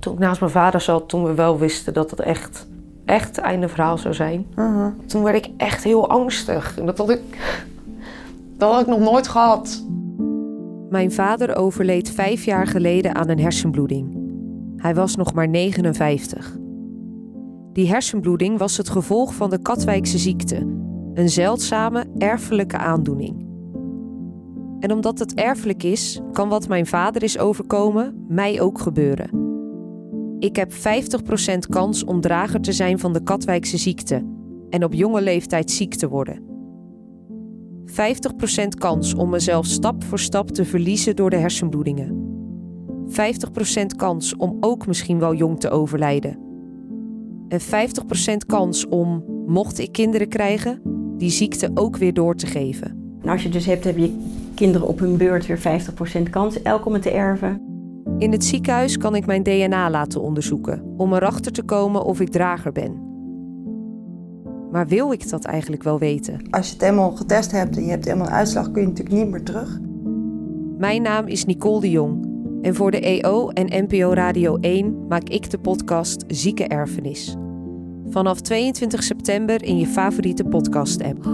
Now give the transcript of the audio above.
Toen ik naast mijn vader zat, toen we wel wisten dat het echt, echt het einde verhaal zou zijn. Mhm. Toen werd ik echt heel angstig. En dat had ik, dat had ik nog nooit gehad. Mijn vader overleed vijf jaar geleden aan een hersenbloeding. Hij was nog maar 59. Die hersenbloeding was het gevolg van de Katwijkse ziekte, een zeldzame erfelijke aandoening. En omdat het erfelijk is, kan wat mijn vader is overkomen mij ook gebeuren. Ik heb 50% kans om drager te zijn van de Katwijkse ziekte en op jonge leeftijd ziek te worden. 50% kans om mezelf stap voor stap te verliezen door de hersenbloedingen. 50% kans om ook misschien wel jong te overlijden. En 50% kans om, mocht ik kinderen krijgen, die ziekte ook weer door te geven. Nou, als je dus hebt, heb je kinderen op hun beurt weer 50% kans elk om het te erven. In het ziekenhuis kan ik mijn DNA laten onderzoeken om erachter te komen of ik drager ben. Maar wil ik dat eigenlijk wel weten? Als je het helemaal getest hebt en je hebt helemaal een uitslag, kun je natuurlijk niet meer terug. Mijn naam is Nicole de Jong en voor de EO en NPO Radio 1 maak ik de podcast Zieke Erfenis. Vanaf 22 september in je favoriete podcast-app.